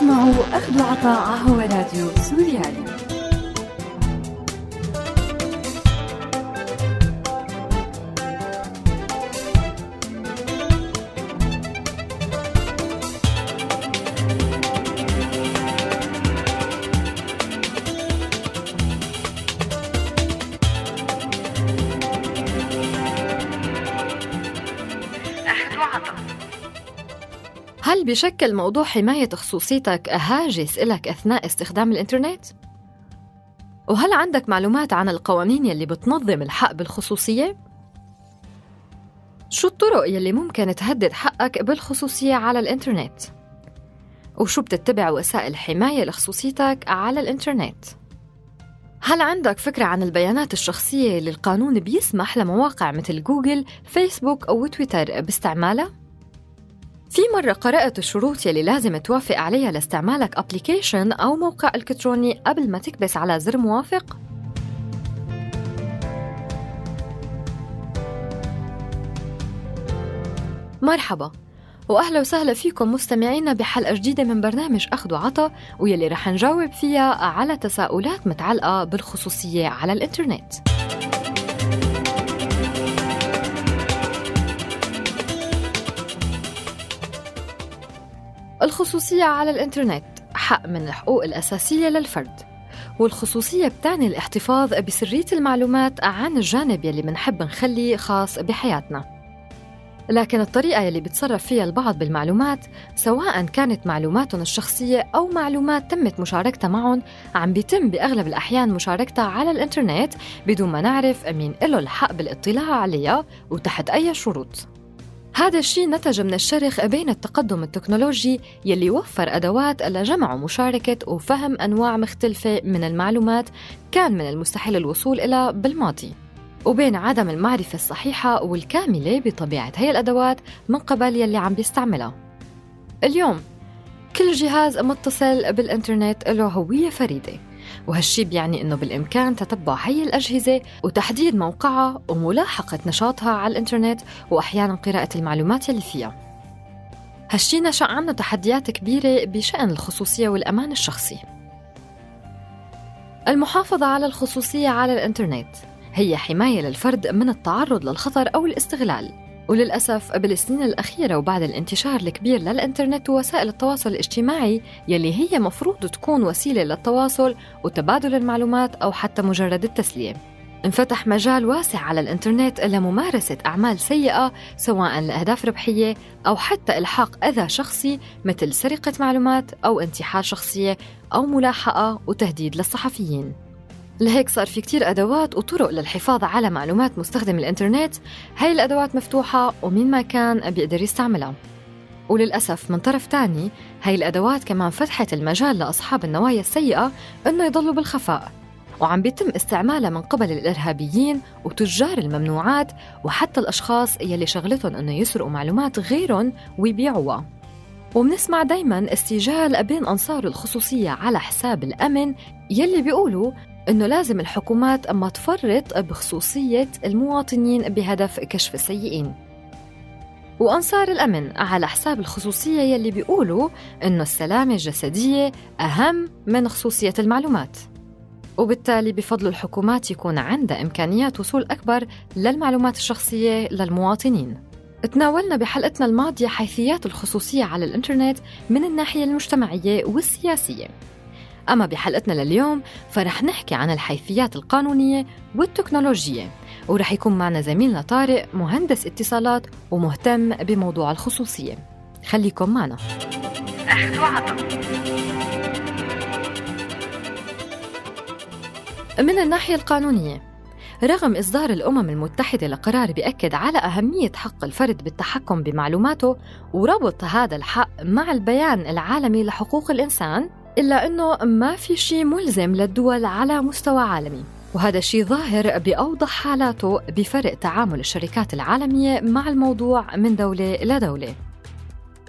تسمعوا أخذ وعطاء هو راديو سوريالي. هل بشكل موضوع حماية خصوصيتك هاجس إلك أثناء استخدام الإنترنت؟ وهل عندك معلومات عن القوانين يلي بتنظم الحق بالخصوصية؟ شو الطرق يلي ممكن تهدد حقك بالخصوصية على الإنترنت؟ وشو بتتبع وسائل حماية لخصوصيتك على الإنترنت؟ هل عندك فكرة عن البيانات الشخصية اللي القانون بيسمح لمواقع مثل جوجل، فيسبوك أو تويتر باستعمالها؟ في مرة قرأت الشروط يلي لازم توافق عليها لاستعمالك أبليكيشن أو موقع إلكتروني قبل ما تكبس على زر موافق؟ مرحبا وأهلا وسهلا فيكم مستمعينا بحلقة جديدة من برنامج أخذ وعطا ويلي رح نجاوب فيها على تساؤلات متعلقة بالخصوصية على الإنترنت. الخصوصية على الإنترنت حق من الحقوق الأساسية للفرد. والخصوصية بتعني الاحتفاظ بسرية المعلومات عن الجانب يلي منحب نخليه خاص بحياتنا. لكن الطريقة يلي بتصرف فيها البعض بالمعلومات سواء كانت معلوماتهم الشخصية أو معلومات تمت مشاركتها معهم عم بيتم بأغلب الأحيان مشاركتها على الإنترنت بدون ما نعرف مين له الحق بالاطلاع عليها وتحت أي شروط. هذا الشيء نتج من الشرخ بين التقدم التكنولوجي يلي وفر أدوات لجمع ومشاركة وفهم أنواع مختلفة من المعلومات كان من المستحيل الوصول إلى بالماضي. وبين عدم المعرفة الصحيحة والكاملة بطبيعة هي الأدوات من قبل يلي عم بيستعملها. اليوم كل جهاز متصل بالإنترنت له هوية فريدة. وهالشي بيعني إنه بالإمكان تتبع هي الأجهزة وتحديد موقعها وملاحقة نشاطها على الإنترنت وأحيانا قراءة المعلومات يلي فيها. هالشي نشأ عنه تحديات كبيرة بشأن الخصوصية والأمان الشخصي. المحافظة على الخصوصية على الإنترنت هي حماية للفرد من التعرض للخطر أو الاستغلال. وللأسف بالسنين الأخيرة وبعد الانتشار الكبير للإنترنت ووسائل التواصل الاجتماعي يلي هي مفروض تكون وسيلة للتواصل وتبادل المعلومات أو حتى مجرد التسلية انفتح مجال واسع على الإنترنت لممارسة أعمال سيئة سواء لأهداف ربحية أو حتى إلحاق أذى شخصي مثل سرقة معلومات أو انتحال شخصية أو ملاحقة وتهديد للصحفيين. لهيك صار في كتير أدوات وطرق للحفاظ على معلومات مستخدم الإنترنت. هاي الأدوات مفتوحة ومين ما كان بيقدر يستعملها. وللأسف من طرف تاني هاي الأدوات كمان فتحت المجال لأصحاب النوايا السيئة إنه يضلوا بالخفاء. وعم بيتم استعمالها من قبل الإرهابيين وتجار الممنوعات وحتى الأشخاص يلي شغلتهم إنه يسرقوا معلومات غيرهم ويبيعوها. وبنسمع دايما استجال بين أنصار الخصوصية على حساب الأمن يلي بيقولوا أنه لازم الحكومات ما تفرط بخصوصية المواطنين بهدف كشف السيئين. وأنصار الأمن على حساب الخصوصية يلي بيقولوا أنه السلامة الجسدية أهم من خصوصية المعلومات. وبالتالي بفضل الحكومات يكون عندها إمكانيات وصول أكبر للمعلومات الشخصية للمواطنين. تناولنا بحلقتنا الماضية حيثيات الخصوصية على الإنترنت من الناحية المجتمعية والسياسية. أما بحلقتنا لليوم فرح نحكي عن الحيثيات القانونية والتكنولوجية. ورح يكون معنا زميلنا طارق مهندس اتصالات ومهتم بموضوع الخصوصية. خليكم معنا. من الناحية القانونية رغم إصدار الأمم المتحدة لقرار بيأكد على أهمية حق الفرد بالتحكم بمعلوماته وربط هذا الحق مع البيان العالمي لحقوق الإنسان إلا أنه ما في شيء ملزم للدول على مستوى عالمي. وهذا الشيء ظاهر بأوضح حالاته بفرق تعامل الشركات العالمية مع الموضوع من دولة لدولة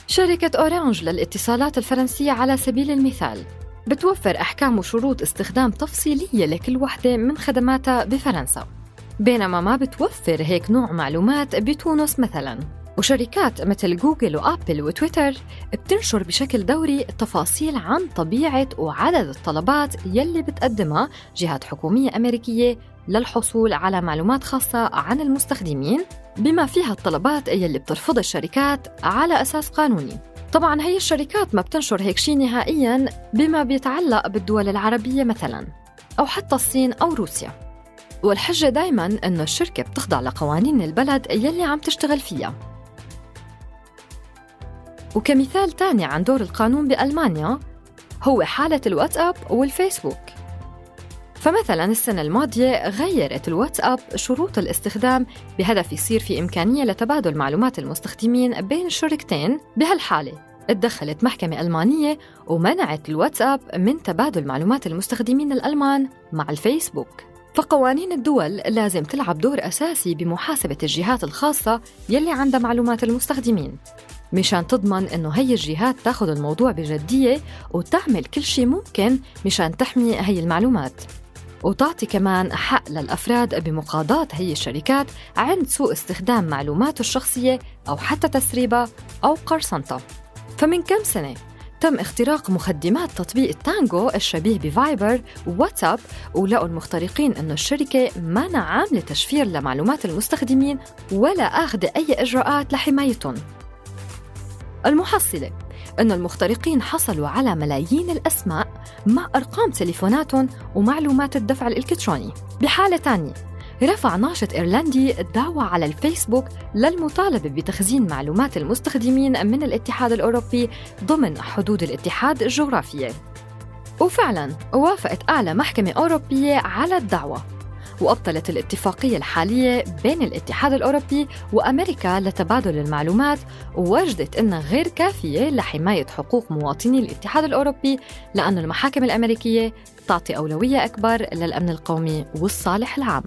شركة أورانج للاتصالات الفرنسية على سبيل المثال بتوفر أحكام وشروط استخدام تفصيلية لكل وحدة من خدماتها بفرنسا. بينما ما بتوفر هيك نوع معلومات بتونس مثلاً. وشركات مثل جوجل وآبل وتويتر بتنشر بشكل دوري تفاصيل عن طبيعة وعدد الطلبات يلي بتقدمها جهات حكومية أمريكية للحصول على معلومات خاصة عن المستخدمين بما فيها الطلبات يلي بترفضها الشركات على أساس قانوني. طبعا هي الشركات ما بتنشر هيك شيء نهائيا بما بيتعلق بالدول العربية مثلا أو حتى الصين أو روسيا. والحجة دايما أنه الشركة بتخضع لقوانين البلد يلي عم تشتغل فيها. وكمثال تاني عن دور القانون بألمانيا هو حالة الواتساب والفيسبوك. فمثلا السنة الماضية غيرت الواتساب شروط الاستخدام بهدف يصير في إمكانية لتبادل معلومات المستخدمين بين الشركتين بهالحالة اتدخلت محكمة ألمانية ومنعت الواتساب من تبادل معلومات المستخدمين الألمان مع الفيسبوك. فقوانين الدول لازم تلعب دور أساسي بمحاسبة الجهات الخاصة يلي عندها معلومات المستخدمين. مشان تضمن إنه هي الجهات تاخذ الموضوع بجدية وتعمل كل شيء ممكن مشان تحمي هي المعلومات. وتعطي كمان حق للأفراد بمقاضاة هي الشركات عند سوء استخدام معلوماته الشخصية أو حتى تسريبها أو قرصنتها فمن كم سنة تم اختراق مخدمات تطبيق التانجو الشبيه بفايبر وواتساب ولقوا المخترقين أنه الشركة ما عاملة تشفير لمعلومات المستخدمين ولا أخذ أي إجراءات لحمايتهم. المحصلة أن المخترقين حصلوا على ملايين الأسماء مع أرقام تليفوناتهم ومعلومات الدفع الإلكتروني. بحالة تانية رفع ناشط إيرلندي دعوة على الفيسبوك للمطالبة بتخزين معلومات المستخدمين من الاتحاد الأوروبي ضمن حدود الاتحاد الجغرافية. وفعلا وافقت أعلى محكمة أوروبية على الدعوة. وأبطلت الاتفاقية الحالية بين الاتحاد الأوروبي وأمريكا لتبادل المعلومات ووجدت أنها غير كافية لحماية حقوق مواطني الاتحاد الأوروبي لأن المحاكم الأمريكية تعطي أولوية أكبر للأمن القومي والصالح العام.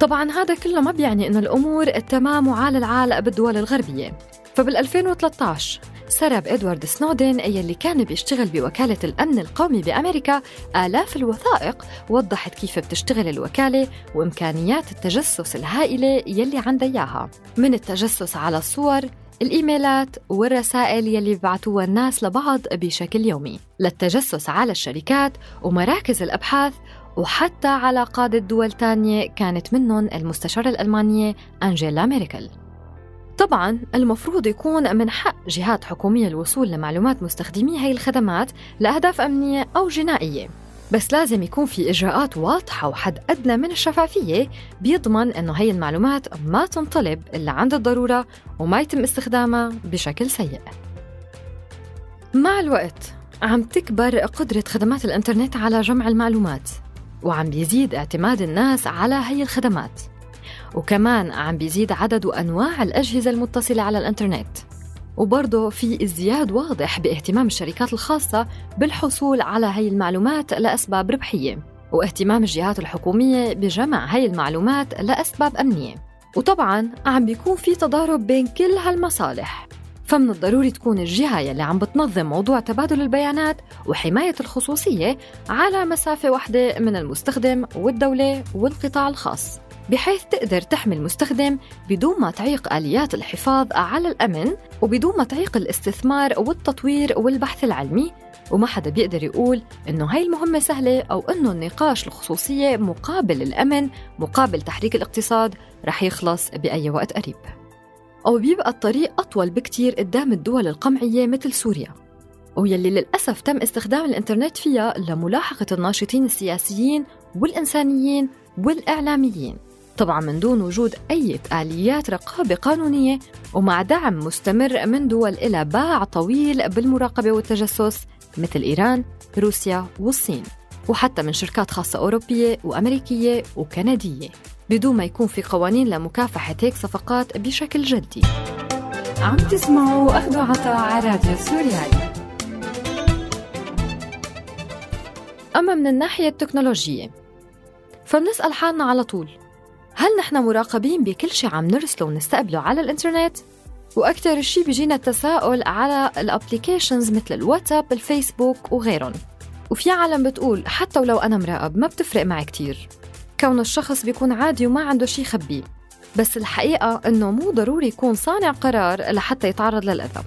طبعا هذا كله ما بيعني أن الأمور تمام وعال العال بالدول الغربية فبال 2013 سرب إدوارد سنودن يلي كان بيشتغل بوكالة الأمن القومي بأمريكا. آلاف الوثائق وضحت كيف بتشتغل الوكالة وإمكانيات التجسس الهائلة يلي عندها إياها. من التجسس على الصور الإيميلات والرسائل يلي ببعتوها الناس لبعض بشكل يومي. للتجسس على الشركات ومراكز الأبحاث وحتى على قادة دول تانية كانت منهم المستشارة الألمانية أنجيلا ميركل. طبعا المفروض يكون من حق جهات حكومية الوصول لمعلومات مستخدمي هاي الخدمات لأهداف أمنية أو جنائية. بس لازم يكون في إجراءات واضحة وحد أدنى من الشفافية بيضمن إنه هي المعلومات ما تنطلب إلا عند الضرورة وما يتم استخدامها بشكل سيء. مع الوقت عم تكبر قدرة خدمات الإنترنت على جمع المعلومات وعم بيزيد اعتماد الناس على هي الخدمات. وكمان عم بيزيد عدد وأنواع الأجهزة المتصلة على الإنترنت. وبرضه في ازدياد واضح باهتمام الشركات الخاصة بالحصول على هي المعلومات لأسباب ربحية واهتمام الجهات الحكومية بجمع هي المعلومات لأسباب أمنية. وطبعا عم بيكون في تضارب بين كل هالمصالح. فمن الضروري تكون الجهة يلي عم بتنظم موضوع تبادل البيانات وحماية الخصوصية على مسافة واحدة من المستخدم والدولة والقطاع الخاص. بحيث تقدر تحمي المستخدم بدون ما تعيق آليات الحفاظ على الأمن وبدون ما تعيق الاستثمار والتطوير والبحث العلمي. وما حدا بيقدر يقول إنه هاي المهمة سهلة أو إنه النقاش الخصوصية مقابل الأمن مقابل تحريك الاقتصاد رح يخلص بأي وقت قريب. أو بيبقى الطريق أطول بكتير قدام الدول القمعية مثل سوريا. ويلي للأسف تم استخدام الإنترنت فيها لملاحقة الناشطين السياسيين والإنسانيين والإعلاميين. طبعا من دون وجود أي آليات رقابة قانونية ومع دعم مستمر من دول إلى باع طويل بالمراقبة والتجسس مثل إيران، روسيا والصين وحتى من شركات خاصة أوروبية وأمريكية وكندية بدون ما يكون في قوانين لمكافحة هيك صفقات بشكل جدي. عم تسمعوا أخذ عطاء على راديو سوريالي. أما من الناحية التكنولوجية فبنسأل حالنا على طول هل نحن مراقبين بكل شيء عم نرسله ونستقبله على الإنترنت؟ وأكثر شيء بيجينا التساؤل على الابلكيشنز مثل الواتساب، الفيسبوك وغيرهم. وفي عالم بتقول حتى ولو أنا مراقب ما بتفرق معي كتير. كونه الشخص بيكون عادي وما عنده شي يخبيه بس الحقيقة إنه مو ضروري يكون صانع قرار لحتى يتعرض للأذى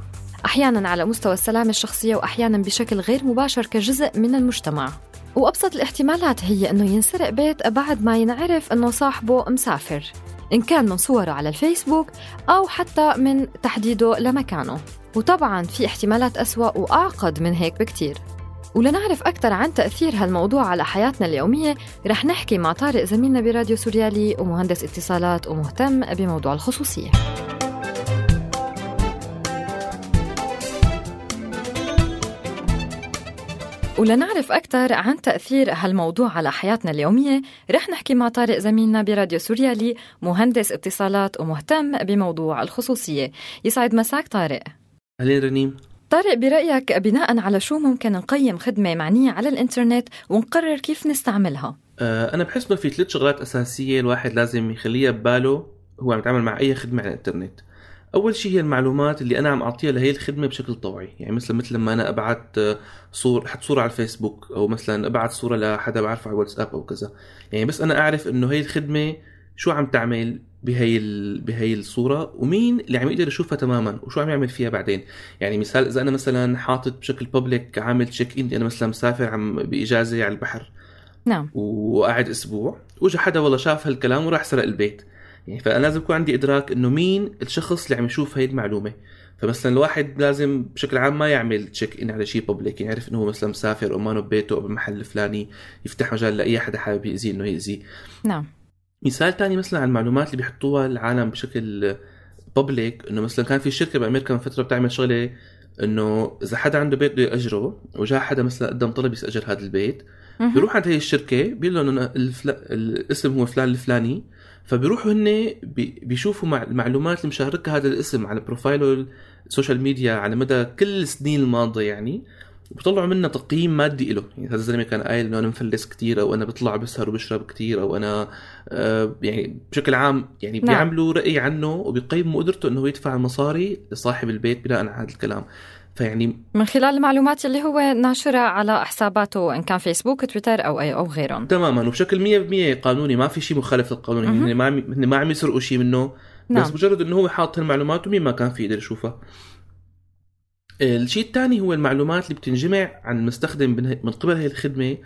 أحيانا على مستوى السلامة الشخصية وأحيانا بشكل غير مباشر كجزء من المجتمع وأبسط الاحتمالات هي إنه ينسرق بيت بعد ما ينعرف إنه صاحبه مسافر إن كان من صوره على الفيسبوك أو حتى من تحديده لمكانه. وطبعا في احتمالات أسوأ وأعقد من هيك بكتير. ولنعرف أكثر عن تأثير هالموضوع على حياتنا اليومية رح نحكي مع طارق زميلنا براديو سوريالي ومهندس اتصالات ومهتم بموضوع الخصوصية. ولنعرف أكثر عن تأثير هالموضوع على حياتنا اليومية رح نحكي مع طارق زميلنا براديو سوريالي مهندس اتصالات ومهتم بموضوع الخصوصية. يسعد مساك طارق. أهلين رنيم. طارق برأيك بناء على شو ممكن نقيم خدمة معنية على الإنترنت ونقرر كيف نستعملها؟ أه أنا بحس إنه في ثلاث شغلات أساسية الواحد لازم يخليها بباله هو عم يتعامل مع أي خدمة على الإنترنت. أول شيء هي المعلومات اللي أنا عم أعطيها لهي الخدمة بشكل طوعي يعني مثلا مثل لما أنا أبعت صور أحط صورة على الفيسبوك أو مثلا أبعت صورة لحدا بعرفه على الواتساب أو كذا. يعني بس أنا أعرف إنه هي الخدمة شو عم تعمل بهي بهي الصورة ومين اللي عم يقدر يشوفها تماما وشو عم يعمل فيها بعدين. يعني مثال إذا أنا مثلا حاطط بشكل بابليك عامل تشيك ان أنا مثلا مسافر عم بإجازة على البحر. نعم. وقاعد أسبوع واجى حدا والله شاف هالكلام وراح سرق البيت. يعني فأنا لازم يكون عندي إدراك إنه مين الشخص اللي عم يشوف هاي المعلومة. فمثلا الواحد لازم بشكل عام ما يعمل تشيك ان على شيء بابليك يعني يعرف إنه هو مثلا مسافر أو ما ببيته أو بالمحل الفلاني يفتح مجال لأي حدا حابب يأذيه إنه يأذيه. نعم. مثال تاني مثلا على المعلومات اللي بيحطوها العالم بشكل بابليك إنه مثلا كان في شركة بأمريكا من فترة بتعمل شغلة إنه إذا حدا عنده بيت بده يأجره وجاء حدا مثلا قدم طلب يستاجر هذا البيت بيروح عند هي الشركة بيقول لهم إنه الفلا... الاسم هو فلان الفلاني فبيروحوا هن بيشوفوا مع المعلومات اللي مشاركها هذا الاسم على بروفايله ال social media على مدى كل السنين الماضية يعني. وبيطلعوا منه تقييم مادي له يعني هذا الزلمة كان قايل إنه أنا مفلس كثير أو أنا بطلع بسهر وبشرب كثير أو أنا آه يعني بشكل عام يعني نعم. بيعملوا رأي عنه وبيقيموا قدرته إنه يدفع المصاري لصاحب البيت بناء على هذا الكلام. فيعني من خلال المعلومات اللي هو ناشرها على حساباته إن كان فيسبوك تويتر أو أي أو غيرهم. تماما. وبشكل 100% قانوني ما في شيء مخالف للقانون. يعني ما عم ما عم يسرقوا شيء منه نعم. بس مجرد إنه هو حاط المعلومات ومين ما كان في يقدر يشوفها الشيء الثاني هو المعلومات اللي بتنجمع عن المستخدم من قبل هي الخدمة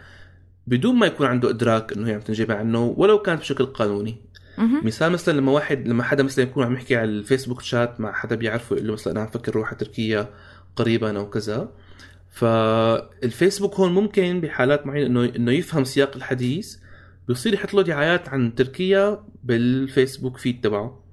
بدون ما يكون عنده إدراك إنه هي عم تنجمع عنه ولو كانت بشكل قانوني. مثال مثلا لما واحد لما حدا مثلا يكون عم يحكي على الفيسبوك شات مع حدا بيعرفه يقول له مثلا أنا عم فكر روح على تركيا قريبا أو كذا. فالفيسبوك هون ممكن بحالات معينة انه إنه يفهم سياق الحديث بيصير يحط له دعايات عن تركيا بالفيسبوك feed تبعه.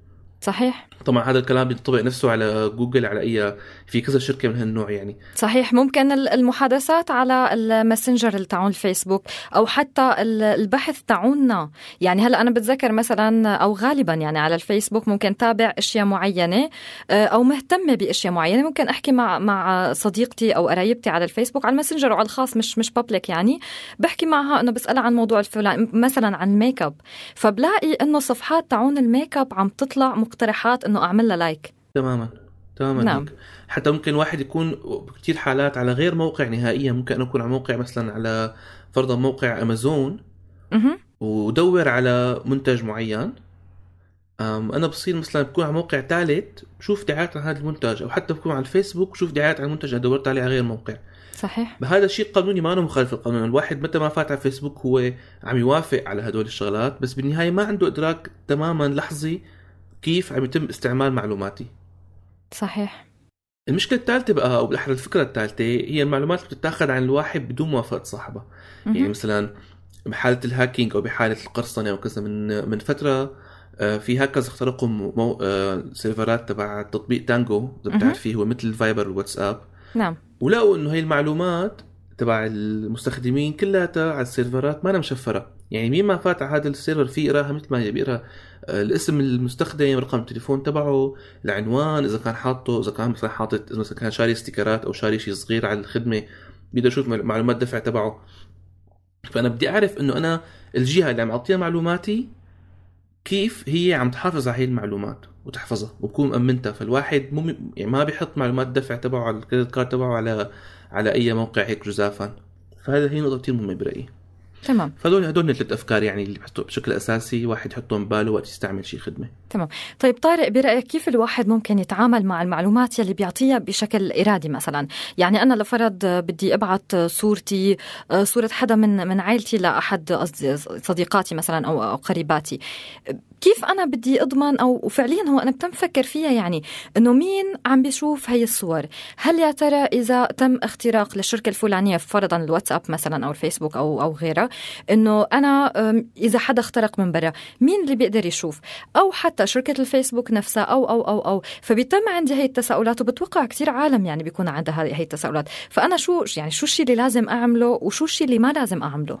صحيح. طبعا هذا الكلام بينطبق نفسه على جوجل على اي في كذا شركة من هالنوع يعني. صحيح ممكن المحادثات على الماسنجر تاعون الفيسبوك أو حتى البحث تاعوننا يعني هلا أنا بتذكر مثلا أو غالبا يعني على الفيسبوك ممكن تابع أشياء معينة آه، أو مهتمه بأشياء معينة. ممكن أحكي مع مع صديقتي أو قرايبتي على الفيسبوك على الماسنجر وعلى الخاص مش مش public يعني. بحكي معها إنه بسألها عن موضوع الفلان مثلا عن make up فبلاقي إنه صفحات تاعون ال make up عم تطلع مقترحات إنه أعمل لها like تماما تماما نعم. حتى ممكن واحد يكون بكثير حالات على غير موقع نهائيا. ممكن أكون على موقع مثلا على فرضا موقع أمازون. ودور على منتج معين. أنا بصير مثلا بكون على موقع ثالث بشوف دعايات عن هذا المنتج. أو حتى بكون على الفيسبوك بشوف دعايات عن المنتج. اللي دورت عليه على غير موقع. صحيح. بهذا الشيء قانوني ما مخالف القانون. الواحد متى ما فات على فيسبوك هو عم يوافق على هدول الشغلات بس بالنهاية ما عنده إدراك تماما لحظي كيف عم يتم استعمال معلوماتي. صحيح. المشكلة الثالثة بقى أو بالاحرى الفكرة الثالثة هي المعلومات اللي بتتاخذ عن الواحد بدون موافقة صاحبها يعني مثلا بحالة ال hacking أو بحالة القرصنة أو كذا من من فترة آه، في هاكرز اخترقوا مو... آه، سيرفرات تبع تطبيق تانجو إذا بتعرفيه هو مثل الفايبر والواتساب. نعم. ولقوا إنه هي المعلومات تبع المستخدمين كلها على السيرفرات ما مشفرة. يعني مين ما فات على هذا ال server في يقراها مثل ما هي بيقرا آه، الاسم المستخدم رقم التليفون تبعه العنوان إذا كان حاطه إذا كان مثلا حاطط إذا كان شاري استيكرات أو شاري شيء صغير على الخدمة بيقدر يشوف معلومات دفع تبعه. فأنا بدي أعرف إنه أنا الجهة اللي عم أعطيها معلوماتي كيف هي عم تحافظ على هي المعلومات وتحفظها وتكون مأمنتها. فالواحد مو يعني ما بيحط معلومات دفع تبعه على الكريدت كارد تبعه على على أي موقع هيك جزافا. فهذا هي نقطة كثير مهمة برأيي. تمام. فهدول هدول ثلاث أفكار يعني اللي بحطوا بشكل أساسي واحد يحطهم بباله وقت يستعمل شيء خدمة. تمام. طيب طارق برأيك كيف الواحد ممكن يتعامل مع المعلومات يلي بيعطيها بشكل إرادي مثلا؟ يعني أنا لفرض بدي ابعت صورتي صورة حدا من من عائلتي لأحد صديقاتي مثلا أو قريباتي. كيف أنا بدي أضمن أو فعليا هو أنا بتم فكر فيها يعني إنه مين عم بيشوف هي الصور؟ هل يا ترى إذا تم اختراق للشركة الفلانية فرضا الواتساب مثلا أو الفيسبوك أو أو غيرها إنه أنا إذا حدا اخترق من برا مين اللي بيقدر يشوف؟ أو حتى شركة الفيسبوك نفسها أو أو أو أو. فبيتم عندي هي التساؤلات وبتوقع كثير عالم يعني بيكون عندها هي التساؤلات. فأنا شو يعني شو الشيء اللي لازم أعمله وشو الشيء اللي ما لازم أعمله؟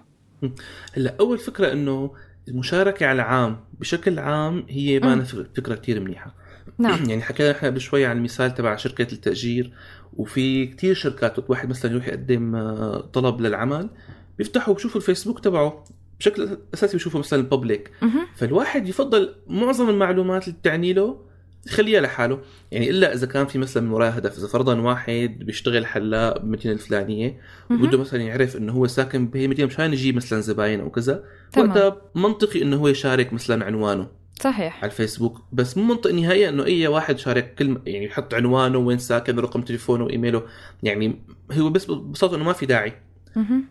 هلأ أول فكرة إنه المشاركة على العام بشكل عام هي ما فكرة كتير منيحة. نعم. يعني حكينا إحنا بشوي عن المثال تبع شركة التأجير وفي كتير شركات واحد مثلا يروح يقدم آه، طلب للعمل بيفتحوا بشوفوا الفيسبوك تبعه بشكل أساسي بيشوفوا مثلا الببليك فالواحد يفضل معظم المعلومات اللي بتعني له يخليها لحاله. يعني إلا إذا كان في مثلا من وراه هدف إذا فرضا واحد بيشتغل حلاق بالمدينة الفلانية وبده مثلا يعرف إنه هو ساكن بهي المدينة مشان يجيب مثلا زباين أو كذا وقتها منطقي إنه هو يشارك مثلا عنوانه صحيح. على الفيسبوك. بس مو منطقي نهائيا إنه أي واحد شارك كل يعني يحط عنوانه وين ساكن رقم تليفونه وايميله يعني هو بس ببساطه إنه ما في داعي.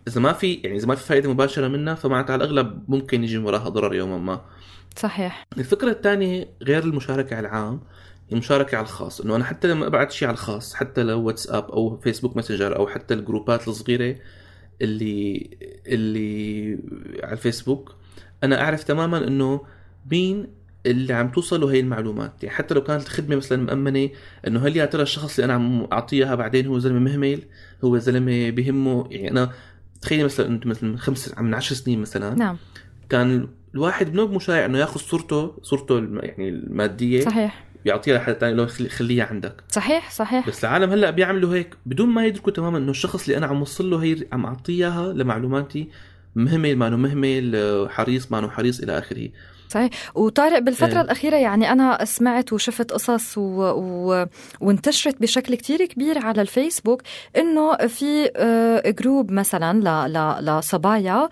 إذا ما في يعني إذا ما في فائده مباشرة منها فمعناتها على الأغلب ممكن يجي وراها ضرر يوما ما. صحيح. الفكرة الثانية غير المشاركة على العام المشاركة على الخاص. إنه أنا حتى لما ابعت شيء على الخاص حتى لو واتساب أو فيسبوك ماسنجر أو حتى الجروبات الصغيرة اللي اللي على الفيسبوك أنا أعرف تماما إنه مين اللي عم توصله هي المعلومات. يعني حتى لو كانت الخدمة مثلا مأمنة إنه هل يا ترى الشخص اللي أنا عم أعطيها بعدين هو زلمة مهمل؟ هو زلمة بهمه؟ يعني أنا تخيلي مثلا أنت مثلا من خمس من عشر سنين مثلا نعم. كان الواحد بنوب مشايع إنه ياخذ صورته صورته يعني المادية. صحيح. يعطيها لحد ثاني لو خليها عندك. صحيح صحيح. بس العالم هلأ بيعملوا هيك بدون ما يدركوا تماما إنه الشخص اللي أنا عم وصل له هي عم اعطيه اياها لمعلوماتي مهمل ما مهمل حريص ما حريص إلى آخره. صحيح. وطارق بالفترة إيه. الأخيرة يعني أنا سمعت وشفت قصص و... و... وانتشرت بشكل كتير كبير على الفيسبوك إنه في جروب مثلا ل... ل... لصبايا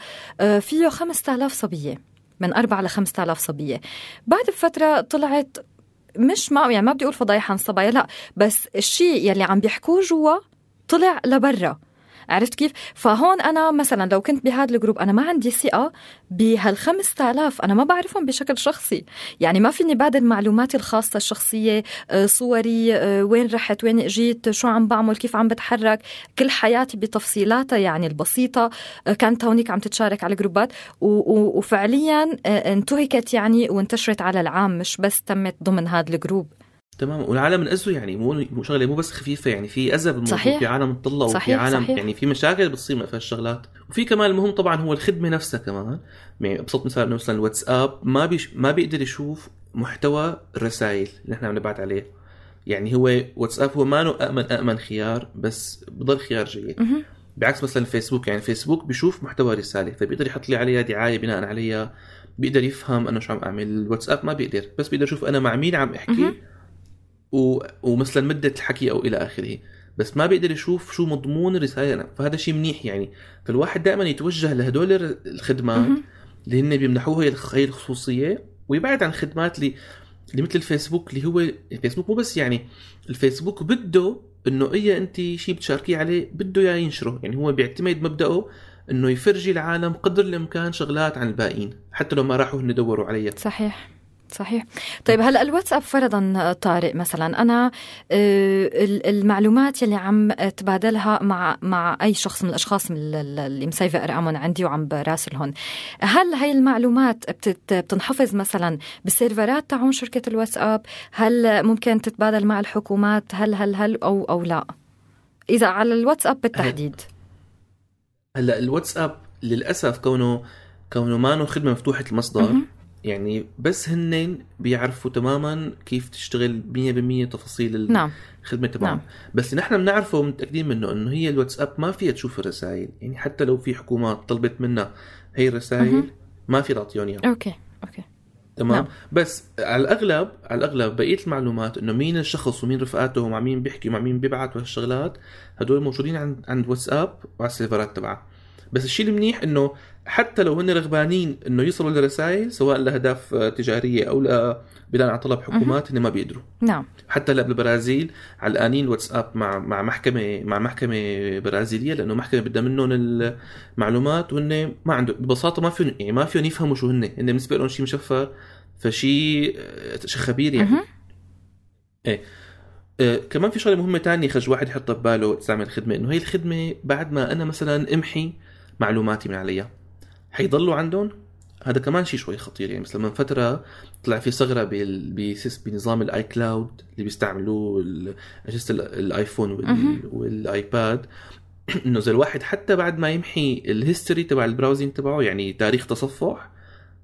فيه 5000 صبية من أربعة ل 5000 صبية. بعد بفترة طلعت مش ما يعني ما بدي أقول فضايح عن الصبايا لا بس الشيء يلي عم بيحكوه جوا طلع لبرا. عرفت كيف؟ فهون أنا مثلا لو كنت بهذا ال group أنا ما عندي ثقة بهال 5000 أنا ما بعرفهم بشكل شخصي، يعني ما فيني بادل معلوماتي الخاصة الشخصية، آه، صوري، آه، وين رحت، وين إجيت، شو عم بعمل، كيف عم بتحرك، كل حياتي بتفصيلاتها يعني البسيطة. آه، كانت هونيك عم تتشارك على ال groupات وفعليا انتهكت يعني وانتشرت على العام مش بس تمت ضمن هذا الجروب. تمام. والعالم انأذوا يعني مو شغلة مو بس خفيفة يعني في اذى بالموضوع صحيح. في عالم طلعوا وفي عالم صحيح. يعني في مشاكل بتصير من هالشغلات وفي كمان المهم طبعا هو الخدمة نفسها كمان. يعني ابسط مثال مثلا الواتساب ما بيش ما بيقدر يشوف محتوى الرسائل اللي إحنا بنبعت عليه. يعني هو واتساب هو ما امن امن خيار بس بضل خيار جيد. بعكس مثلا الفيسبوك يعني الفيسبوك بيشوف محتوى رسالة فبيقدر يحط لي عليها دعاية بناء عليها. بيقدر يفهم أنا شو عم أعمل. الواتساب ما بيقدر بس بيقدر يشوف أنا مع مين عم أحكي. و... ومثلا مدة الحكي أو إلى آخره. بس ما بيقدر يشوف شو مضمون الرساله فهذا شيء منيح يعني. فالواحد دائما يتوجه لهدول الخدمات اللي هن بيمنحوها هي الخصوصية. ويبعد عن الخدمات اللي اللي مثل الفيسبوك اللي هو الفيسبوك مو بس يعني الفيسبوك بده انه اي أنت شيء بتشاركيه عليه بده إياه ينشره. يعني هو بيعتمد مبدأه إنه يفرجي العالم قدر الإمكان شغلات عن الباقيين. حتى لو ما راحوا هن يدوروا عليها. صحيح. صحيح. طيب هلا الواتساب فرضا طارق مثلا. أنا آه، المعلومات يلي عم تبادلها مع مع أي شخص من الأشخاص اللي مسيفه ارقامهم عندي وعم براسلهم هل هاي المعلومات بتنحفظ مثلا بالسيرفرات تاعون شركة الواتساب؟ هل ممكن تتبادل مع الحكومات؟ هل هل هل أو أو لا؟ إذا على الواتساب بالتحديد. هلا الواتساب للأسف كونه كونه ما خدمة مفتوحة المصدر يعني بس هن بيعرفوا تماما كيف تشتغل 100% تفاصيل نعم. الخدمة تبعهم. نعم. بس نحن بنعرفه ومتاكدين منه إنه هي الواتساب ما فيها تشوف الرسائل. يعني حتى لو في حكومات طلبت منا هي الرسائل ما في تعطيهم اياها okay okay. تمام؟ نعم. بس على الأغلب على الأغلب بقية المعلومات إنه مين الشخص ومين رفقاته ومع مين بيحكي ومع مين بيبعت وهالشغلات هدول موجودين عند عند واتساب وعلى ال serverات تبعه. بس الشيء المنيح إنه حتى لو هن رغبانين إنه يوصلوا لرسائل سواء لأهداف آه، تجارية أو لا بناء على طلب حكومات هن ما بيقدروا. نعم. حتى هلا بالبرازيل علقانين واتساب مع مع محكمة مع محكمة برازيلية لأنه محكمة بدها منهم المعلومات وهن ما عنده ببساطة ما فيهم يعني ما فيهم يفهموا شو هن. هن بالنسبة لهم شيء مشفر فشيء آه، شيء خبير يعني. مهم. إيه. آه، كمان في شغلة مهمة تانية خرج الواحد يحطها بباله تستعمل الخدمة إنه هي الخدمة بعد ما أنا مثلا أمحي معلوماتي من عليها. حيضلوا عندهم. هذا كمان شيء شوي خطير يعني مثلا من فترة طلع في ثغرة بنظام ال iCloud اللي بيستعملوه اجهزه ال- الايفون. والايباد إنه اذا الواحد حتى بعد ما يمحي ال history تبع ال browsing تبعه يعني تاريخ تصفح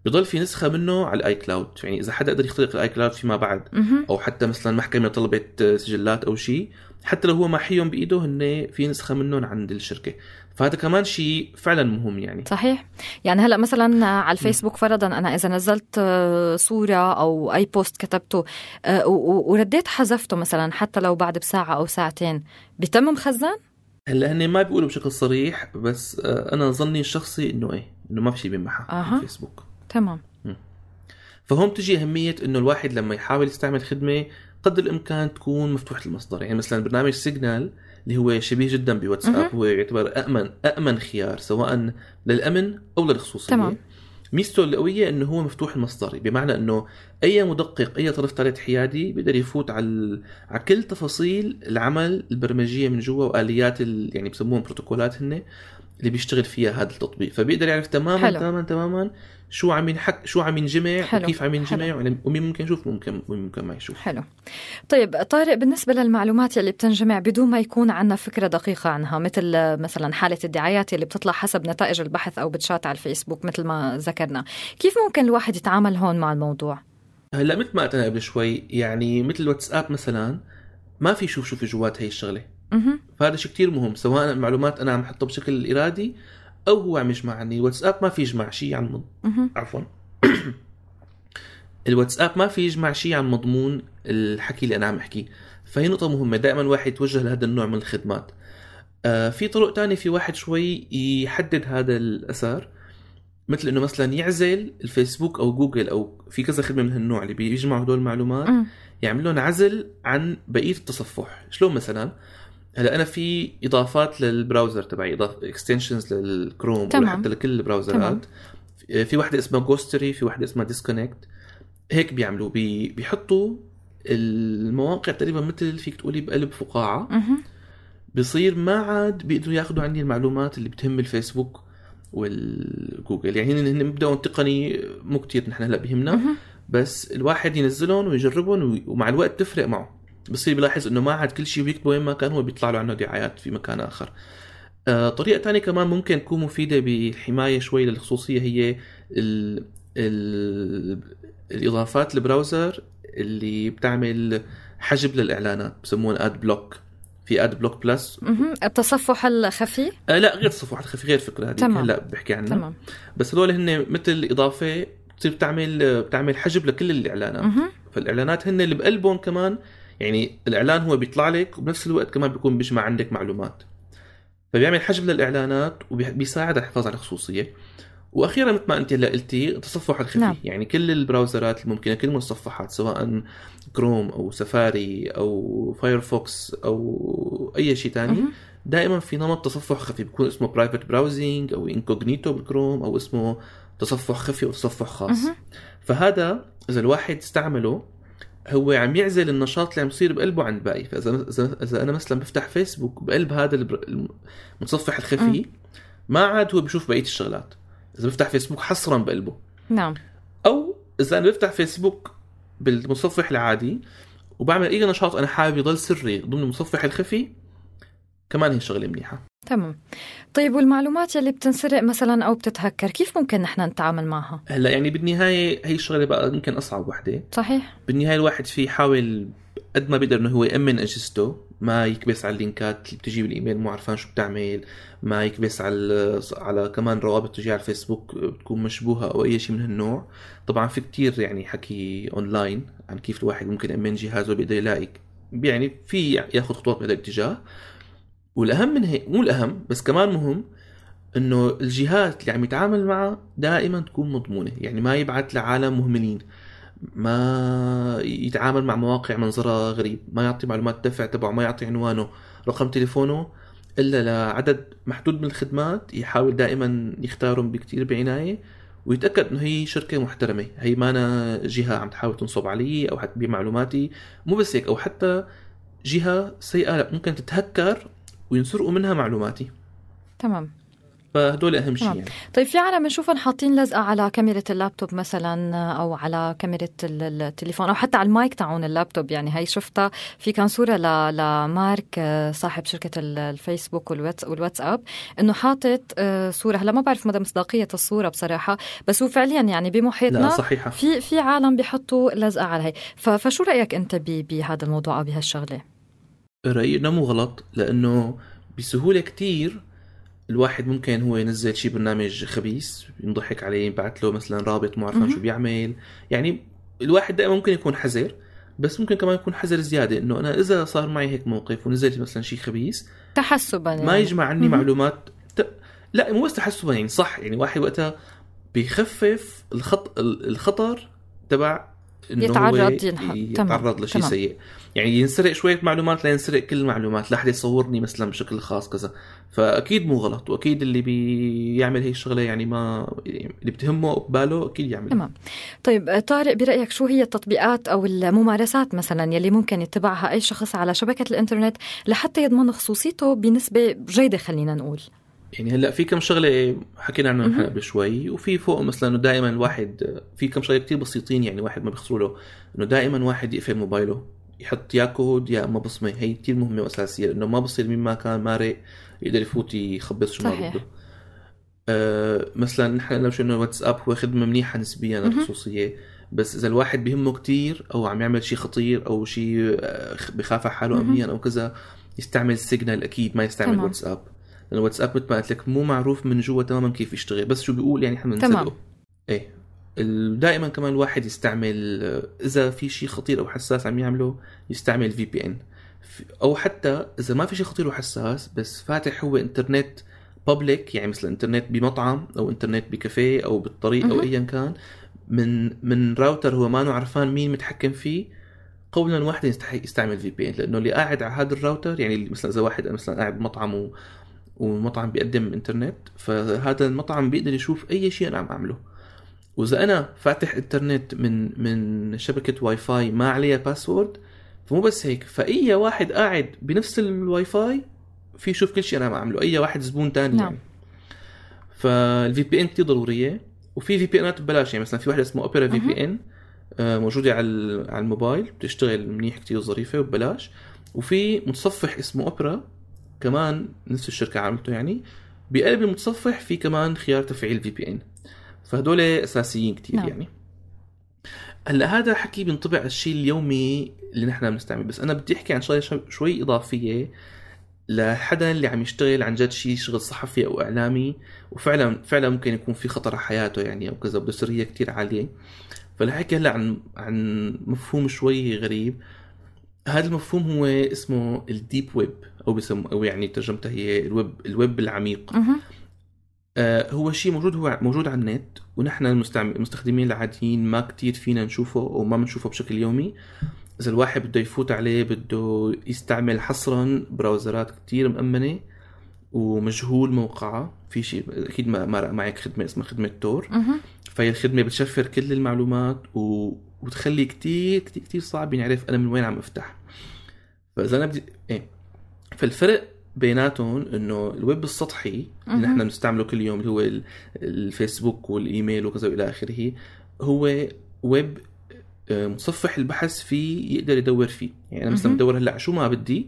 بضل في نسخة منه على ال iCloud يعني إذا حدا قدر يخترق ال iCloud فيما بعد. أو حتى مثلا محكمة طلبت سجلات أو شيء حتى لو هو محيهم بإيده هن في نسخة منهم عند الشركة. فهذا كمان شيء فعلا مهم يعني. صحيح. يعني هلأ مثلا على الفيسبوك فرضا أنا إذا نزلت آه، صورة أو أي post كتبته آه، ورديت حذفته مثلا حتى لو بعد بساعة أو ساعتين بيتم مخزن هلأ هن ما بيقولوا بشكل صريح بس آه، أنا ظني الشخصي إنه إيه إنه ما في شيء بيمحى أها. على الفيسبوك. تمام. فهون بتجي أهمية إنه الواحد لما يحاول يستعمل خدمة قدر الإمكان تكون مفتوحة المصدر. يعني مثلا برنامج سيجنال اللي هو شبيه جدا. بواتساب هو يعتبر امن امن خيار سواء للأمن أو للخصوصية تمام. ميزته القوية إنه هو مفتوح المصدر بمعنى إنه أي مدقق أي طرف ثالث حيادي بيقدر يفوت على على كل تفاصيل العمل البرمجية من جوا وآليات ال... يعني بسموهم بروتوكولات هن اللي بيشتغل فيها هذا التطبيق فبيقدر يعرف تماما حلو. تماما تماما شو عم ينحك شو عم ينجمع حلو. وكيف عم ينجمع. ومين ومين ممكن يشوف ممكن ومين ممكن ما يشوف حلو طيب طارق بالنسبة للمعلومات اللي بتنجمع بدون ما يكون عندنا فكرة دقيقة عنها مثل مثلا حالة الدعايات اللي بتطلع حسب نتائج البحث أو بتشات على الفيسبوك مثل ما ذكرنا كيف ممكن الواحد يتعامل هون مع الموضوع؟ هلا مثل ما قلنا قبل شوي يعني مثل الواتساب مثلا ما في يشوف شو في جوات هي الشغلة. فهذا شيء كتير مهم سواء المعلومات أنا عم احطها بشكل إرادي أو هو عم يجمع عني الواتساب ما في يجمع شيء عن مض... عفوا. الواتساب ما في يجمع شيء عن مضمون الحكي اللي أنا عم أحكيه. فهي نقطة مهمة دائما الواحد يتوجه لهذا النوع من الخدمات. آه في طرق تانية في واحد شوي يحدد هذا الأثر. مثل إنه مثلا يعزل الفيسبوك أو جوجل أو في كذا خدمة من هالنوع اللي بيجمعوا هدول المعلومات. يعمل لهم عزل عن بقية التصفح شلون مثلا هلأ أنا في إضافات لل browser تبعي اضافه extensions لل Chrome تمام. وحتى لكل ال browserات في واحدة اسمها Ghostery في واحدة اسمها Disconnect هيك بيعملوا بي بيحطوا المواقع تقريبا مثل فيك تقولي بقلب فقاعة مهم. بصير ما عاد بيقدروا ياخذوا عني المعلومات اللي بتهم الفيسبوك والجوجل. يعني هن مبدأهم التقني مو كتير نحن هلأ بيهمنا مهم. بس الواحد ينزلهم ويجربهم وي- ومع الوقت تفرق معه. بصير بيلاحظ إنه ما عاد كل شيء بيكتبه وين ما كان هو بيطلع له عنه دعايات في مكان آخر. آه، طريقة تانية كمان ممكن تكون مفيدة بالحماية شوي للخصوصية هي ال ال الإضافات ال browser اللي بتعمل حجب للإعلانات بسموها ad block. في Adblock Plus. التصفح الخفي؟ آه لا غير التصفح الخفي غير فكرة هذه. هلا بحكي عنها. تمام. بس هذول هن مثل إضافة بتصير بتعمل بتعمل حجب لكل الإعلانات. مهم. فالإعلانات هن اللي بقلبهم كمان يعني الإعلان هو بيطلع لك وبنفس الوقت كمان بيكون بيجمع عندك معلومات. فبيعمل حجب للإعلانات وبيساعد على الحفاظ على الخصوصية. وأخيرا مثل ما أنت هلأ قلتي التصفح الخفي نعم. يعني كل ال browserات الممكنة كل المتصفحات سواء كروم أو سفاري أو Firefox أو أي شيء ثاني. دائما في نمط تصفح خفي بيكون اسمه private browsing أو incognito بال Chrome أو اسمه تصفح خفي أو تصفح خاص. فهذا إذا الواحد استعمله هو عم يعزل النشاط اللي عم يصير بقلبه عن الباقي فإذا إذا أنا مثلا بفتح فيسبوك بقلب هذا المتصفح الخفي ما عاد هو بشوف بقية الشغلات إذا بفتح فيسبوك حصرا بقلبه. نعم. أو إذا أنا بفتح فيسبوك بالمتصفح العادي وبعمل أي نشاط أنا حابب يضل سري ضمن المتصفح الخفي كمان هي شغله منيحة. تمام. طيب والمعلومات اللي بتنسرق مثلا أو بتتهكر كيف ممكن نحن نتعامل معها؟ هلأ يعني بالنهاية هي الشغلة بقى يمكن أصعب وحدة. صحيح. بالنهاية الواحد فيه يحاول قد ما بيقدر إنه هو يأمن أجهزته. ما يكبس على اللينكات اللي بتجي بالايميل مو عرفان شو بتعمل. ما يكبس على على كمان روابط تجي على الفيسبوك بتكون مشبوهة أو أي شيء من هالنوع. طبعا في كتير يعني حكي أونلاين عن كيف الواحد ممكن يأمن جهازه بيقدر يلاقي يعني في ياخذ خطوات بهذا الاتجاه. والأهم من هيك مو الأهم بس كمان مهم إنه الجهات اللي عم يتعامل معها دائما تكون مضمونة يعني ما يبعث لعالم مهملين. ما يتعامل مع مواقع منظرها غريب ما يعطي معلومات الدفع تبعه ما يعطي عنوانه رقم تليفونه إلا لعدد محدود من الخدمات يحاول دائما يختارهم بكتير بعناية ويتأكد إنه هي شركة محترمة. هي مانها جهة عم تحاول تنصب علي أو حتبيع معلوماتي. مو بس هيك أو حتى جهة سيئة لا ممكن تتهكر وينسرقوا منها معلوماتي. تمام. فهدول أهم شيء تمام. يعني. طيب في عالم بنشوفهم حاطين لزقه على كاميرا اللابتوب مثلا أو على كاميرا ال- التليفون أو حتى على المايك تاعون اللابتوب يعني. هي شفتها في كان صورة ل- لمارك آه، صاحب شركة ال- الفيسبوك والواتس والواتساب إنه حاطط آه، صورة. هلا ما بعرف مدى مصداقية الصورة بصراحة بس هو فعليا يعني لا بمحيطنا صحيحة. في في عالم بيحطوا لزقه على هي ف- فشو رأيك أنت ب- بهذا الموضوع أو بهالشغلة؟ رأيي إنه مو غلط لأنه بسهولة كتير الواحد ممكن هو ينزل شي برنامج خبيث ينضحك عليه يبعث له مثلا رابط مو عارفان. شو بيعمل يعني الواحد دائما ممكن يكون حذر بس ممكن كمان يكون حذر زيادة إنه أنا إذا صار معي هيك موقف ونزل مثلا شي خبيث تحسبا يعني. ما يجمع عني. معلومات ت... لا مو بس تحسبا يعني صح يعني واحد وقتها بيخفف الخط الخطر تبع إنه يتعرض. يتعرض لشيء. سيء يعني ينسرق شوية معلومات لا ينسرق كل المعلومات لا حدا يصورني مثلا بشكل خاص كذا. فأكيد مو غلط وأكيد اللي بيعمل هي الشغلة يعني ما اللي بتهمه بباله أكيد يعمل. تمام. طيب طارق برأيك شو هي التطبيقات أو الممارسات مثلا يلي ممكن يتبعها أي شخص على شبكة الإنترنت لحتى يضمن خصوصيته بنسبة جيدة خلينا نقول؟ يعني هلأ في كم شغلة حكينا عنها نحن قبل شوي وفي فوق مثلا إنه دائما الواحد في كم شغلة كتير بسيطين يعني واحد ما بيخسروا له إنه دائما واحد يقفل موبايله. يحط يا كود يا اما بصمه هي كتير مهمة وأساسية لأنه ما بصير مين ما كان مارق يقدر يفوت يخبص شو ما صحيح. بده آه مثلا نحن قلنا شو إنه الواتساب هو خدمة منيحة نسبيا. للخصوصيه بس إذا الواحد بهمه كتير أو عم يعمل شيء خطير أو شيء آه، بخاف على حاله. امنيا أو كذا يستعمل Signal أكيد ما يستعمل تمام. واتساب لأنه الواتساب مثل ما قلت لك مو معروف من جوا تماما كيف يشتغل بس شو بيقول يعني إحنا. بنصدقه إيه دائما كمان الواحد يستعمل إذا في شيء خطير أو حساس عم يعمله يستعمل VPN أو حتى إذا ما في شيء خطير وحساس بس فاتح هو إنترنت public يعني مثل إنترنت بمطعم أو إنترنت بكافيه أو بالطريق أو. ايا كان من من راوتر هو ما عرفان مين متحكم فيه قولا واحدا يستحق يستعمل VPN لأنه اللي قاعد على هذا الراوتر يعني مثلا إذا واحد مثلا قاعد بمطعم و ومطعم بيقدم إنترنت فهذا المطعم بيقدر يشوف أي شيء أنا عم أعمله. وإذا أنا فاتح إنترنت من من شبكة واي فاي ما عليها password فمو بس هيك فأي واحد قاعد بنفس الواي فاي في يشوف كل شيء أنا عم أعمله أي واحد زبون تاني نعم. يعني فال VPN كثير ضرورية وفي VPNات ببلاش يعني مثلا في واحدة اسمها Opera VPN موجودة على على الموبايل بتشتغل منيح كتير ظريفه وببلاش وفي متصفح اسمه اوبرا كمان نفس الشركة عملته يعني بقلب المتصفح في كمان خيار تفعيل في بي ان فهدول أساسيين كتير نعم. يعني. هلا هذا حكي بينطبق على الشيء اليومي اللي نحن بنستعمل بس أنا بدي أحكي عن شغله شو- شوي إضافية لحدا اللي عم يشتغل عن جد شيء شغل صحفي أو إعلامي وفعلا فعلا ممكن يكون في خطر على حياته يعني أو كذا بده سرية كتير عالية. فلحكي هلا عن عن مفهوم شوي غريب. هذا المفهوم هو اسمه ال deep web أو بسم أو يعني ترجمتها هي ال web ال web العميق. هو شيء موجود هو موجود على النت ونحن المستخدمين العاديين ما كتير فينا نشوفه أو ما بنشوفه بشكل يومي. إذا الواحد بده يفوت عليه بده يستعمل حصرا browserات كتير مأمنة ومجهول موقعها. في شيء أكيد ما مرق معك خدمة اسمها خدمة Tor. فهي الخدمة بتشفر كل المعلومات و... وتخلي كتير كتير كتير صعب ينعرف أنا من وين عم أفتح. فإذا أنا بدي إيه. فالفرق بيناتهم إنه الويب السطحي اللي. نحن بنستعمله كل يوم اللي هو ال- الفيسبوك والإيميل وكذا وإلى آخره هو ويب آه، متصفح البحث فيه يقدر يدور فيه يعني أنا مثلا. بدور هلأ شو ما بدي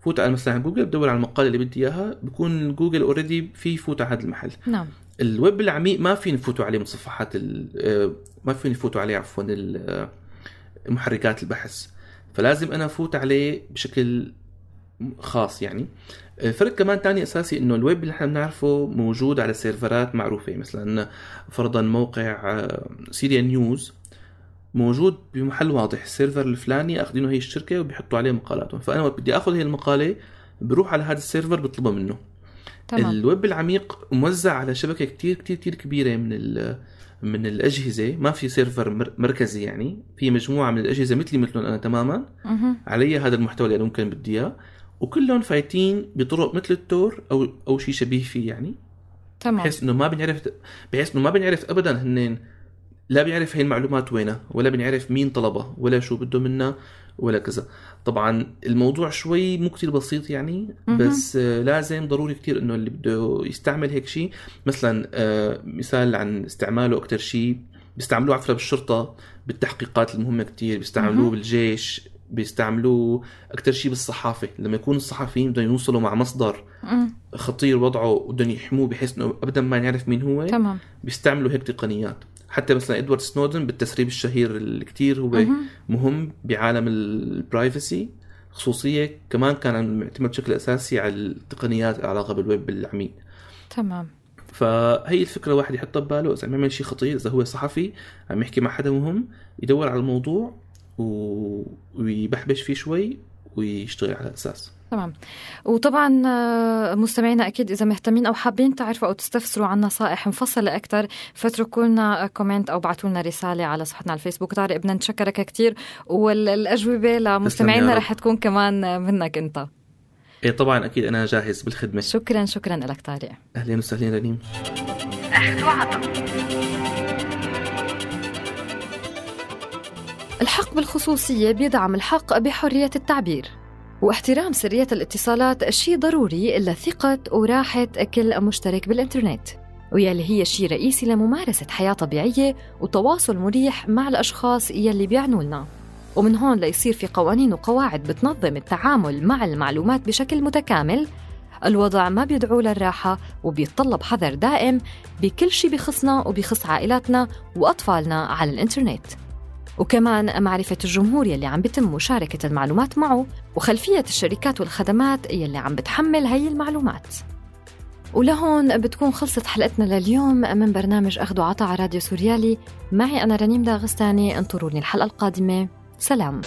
فوت على مثلا جوجل بدور على المقالة اللي بدي إياها بكون Google already في يفوت على هذا المحل نعم الويب العميق ما فينا نفوتوا عليه متصفحات آه، ما فينا نفوتوا عليه عفوا آه، محركات البحث فلازم أنا أفوت عليه بشكل خاص يعني. الفرق كمان تاني أساسي إنه الويب اللي إحنا بنعرفه موجود على سيرفرات معروفة مثلا فرضا موقع Syria News موجود بمحل واضح ال server الفلاني أخذينه هي الشركة وبيحطوا عليه مقالاتهم فأنا وقت بدي آخذ هي المقالة بروح على هذا ال server بطلبها منه. تمام. الويب العميق موزع على شبكة كتير كتير كتير كبيرة من ال من الأجهزة. ما في server مر- مركزي يعني. في مجموعة من الأجهزة مثلي مثلهم أنا تماما. عليه هذا المحتوى اللي أنا ممكن بدي إياه. وكلهم فايتين بطرق مثل التور أو أو شيء شبيه فيه يعني. تمام. بحيث إنه ما بنعرف بحيث إنه ما بنعرف ابدا هنين. لا بنعرف هي المعلومات وينها ولا بنعرف مين طلبها ولا شو بده منا ولا كذا. طبعا الموضوع شوي مو كتير بسيط يعني. بس آه، لازم ضروري كتير إنه اللي بده يستعمل هيك شيء مثلا آه، مثال عن استعماله أكثر شيء بيستعملوه على فكره بالشرطة بالتحقيقات المهمة كتير بيستعملوه. بالجيش. بيستعملوه أكثر شيء بالصحافة. لما يكون الصحفيين بدهم يوصلوا مع مصدر. خطير وضعه وبدهم يحموه بحيث إنه ابدا ما نعرف مين هو تمام. بيستعملوا هيك تقنيات. حتى مثلا إدوارد سنودن بالتسريب الشهير اللي كتير هو مهم. مهم بعالم البرايفسي خصوصية كمان كان معتمد بشكل أساسي على التقنيات العلاقة بالويب العميق تمام. فهي الفكرة الواحد يحطها بباله إذا عم يعمل شيء خطير إذا هو صحفي عم يحكي مع حدا مهم يدور على الموضوع و... ويبحبش فيه شوي ويشتغل على أساس. تمام. وطبعا آه، مستمعينا أكيد إذا مهتمين أو حابين تعرفوا أو تستفسروا عن نصائح مفصلة أكثر فاتركوا لنا كومنت أو بعثوا لنا رسالة على صفحتنا على الفيسبوك. طارق بدنا نتشكرك كثير والأجوبة لمستمعينا. رح تكون كمان منك أنت. إيه طبعا أكيد أنا جاهز بالخدمة. شكرا شكرا لك طارق. أهلين وسهلين رنيم. الحق بالخصوصية بيدعم الحق بحرية التعبير. واحترام سرية الاتصالات شيء ضروري إلا ثقة وراحة كل مشترك بالإنترنت. ويلي هي شيء رئيسي لممارسة حياة طبيعية وتواصل مريح مع الأشخاص يلي بيعنوا لنا. ومن هون ليصير في قوانين وقواعد بتنظم التعامل مع المعلومات بشكل متكامل. الوضع ما بيدعو للراحة وبيتطلب حذر دائم بكل شيء بخصنا وبخص عائلاتنا وأطفالنا على الإنترنت. وكمان معرفة الجمهور يلي عم بيتم مشاركة المعلومات معه وخلفية الشركات والخدمات يلي عم بتحمل هي المعلومات. ولهون بتكون خلصت حلقتنا لليوم من برنامج أخذ وعطا على راديو سوريالي. معي أنا رنيم داغستاني انطروني الحلقة القادمة. سلام.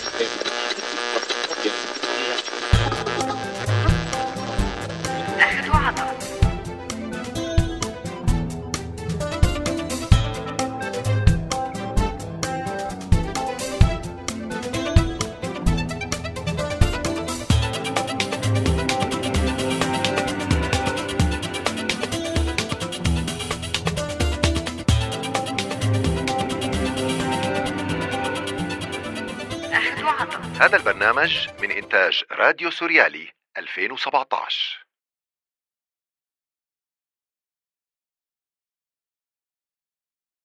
هذا البرنامج من إنتاج راديو سوريالي 2017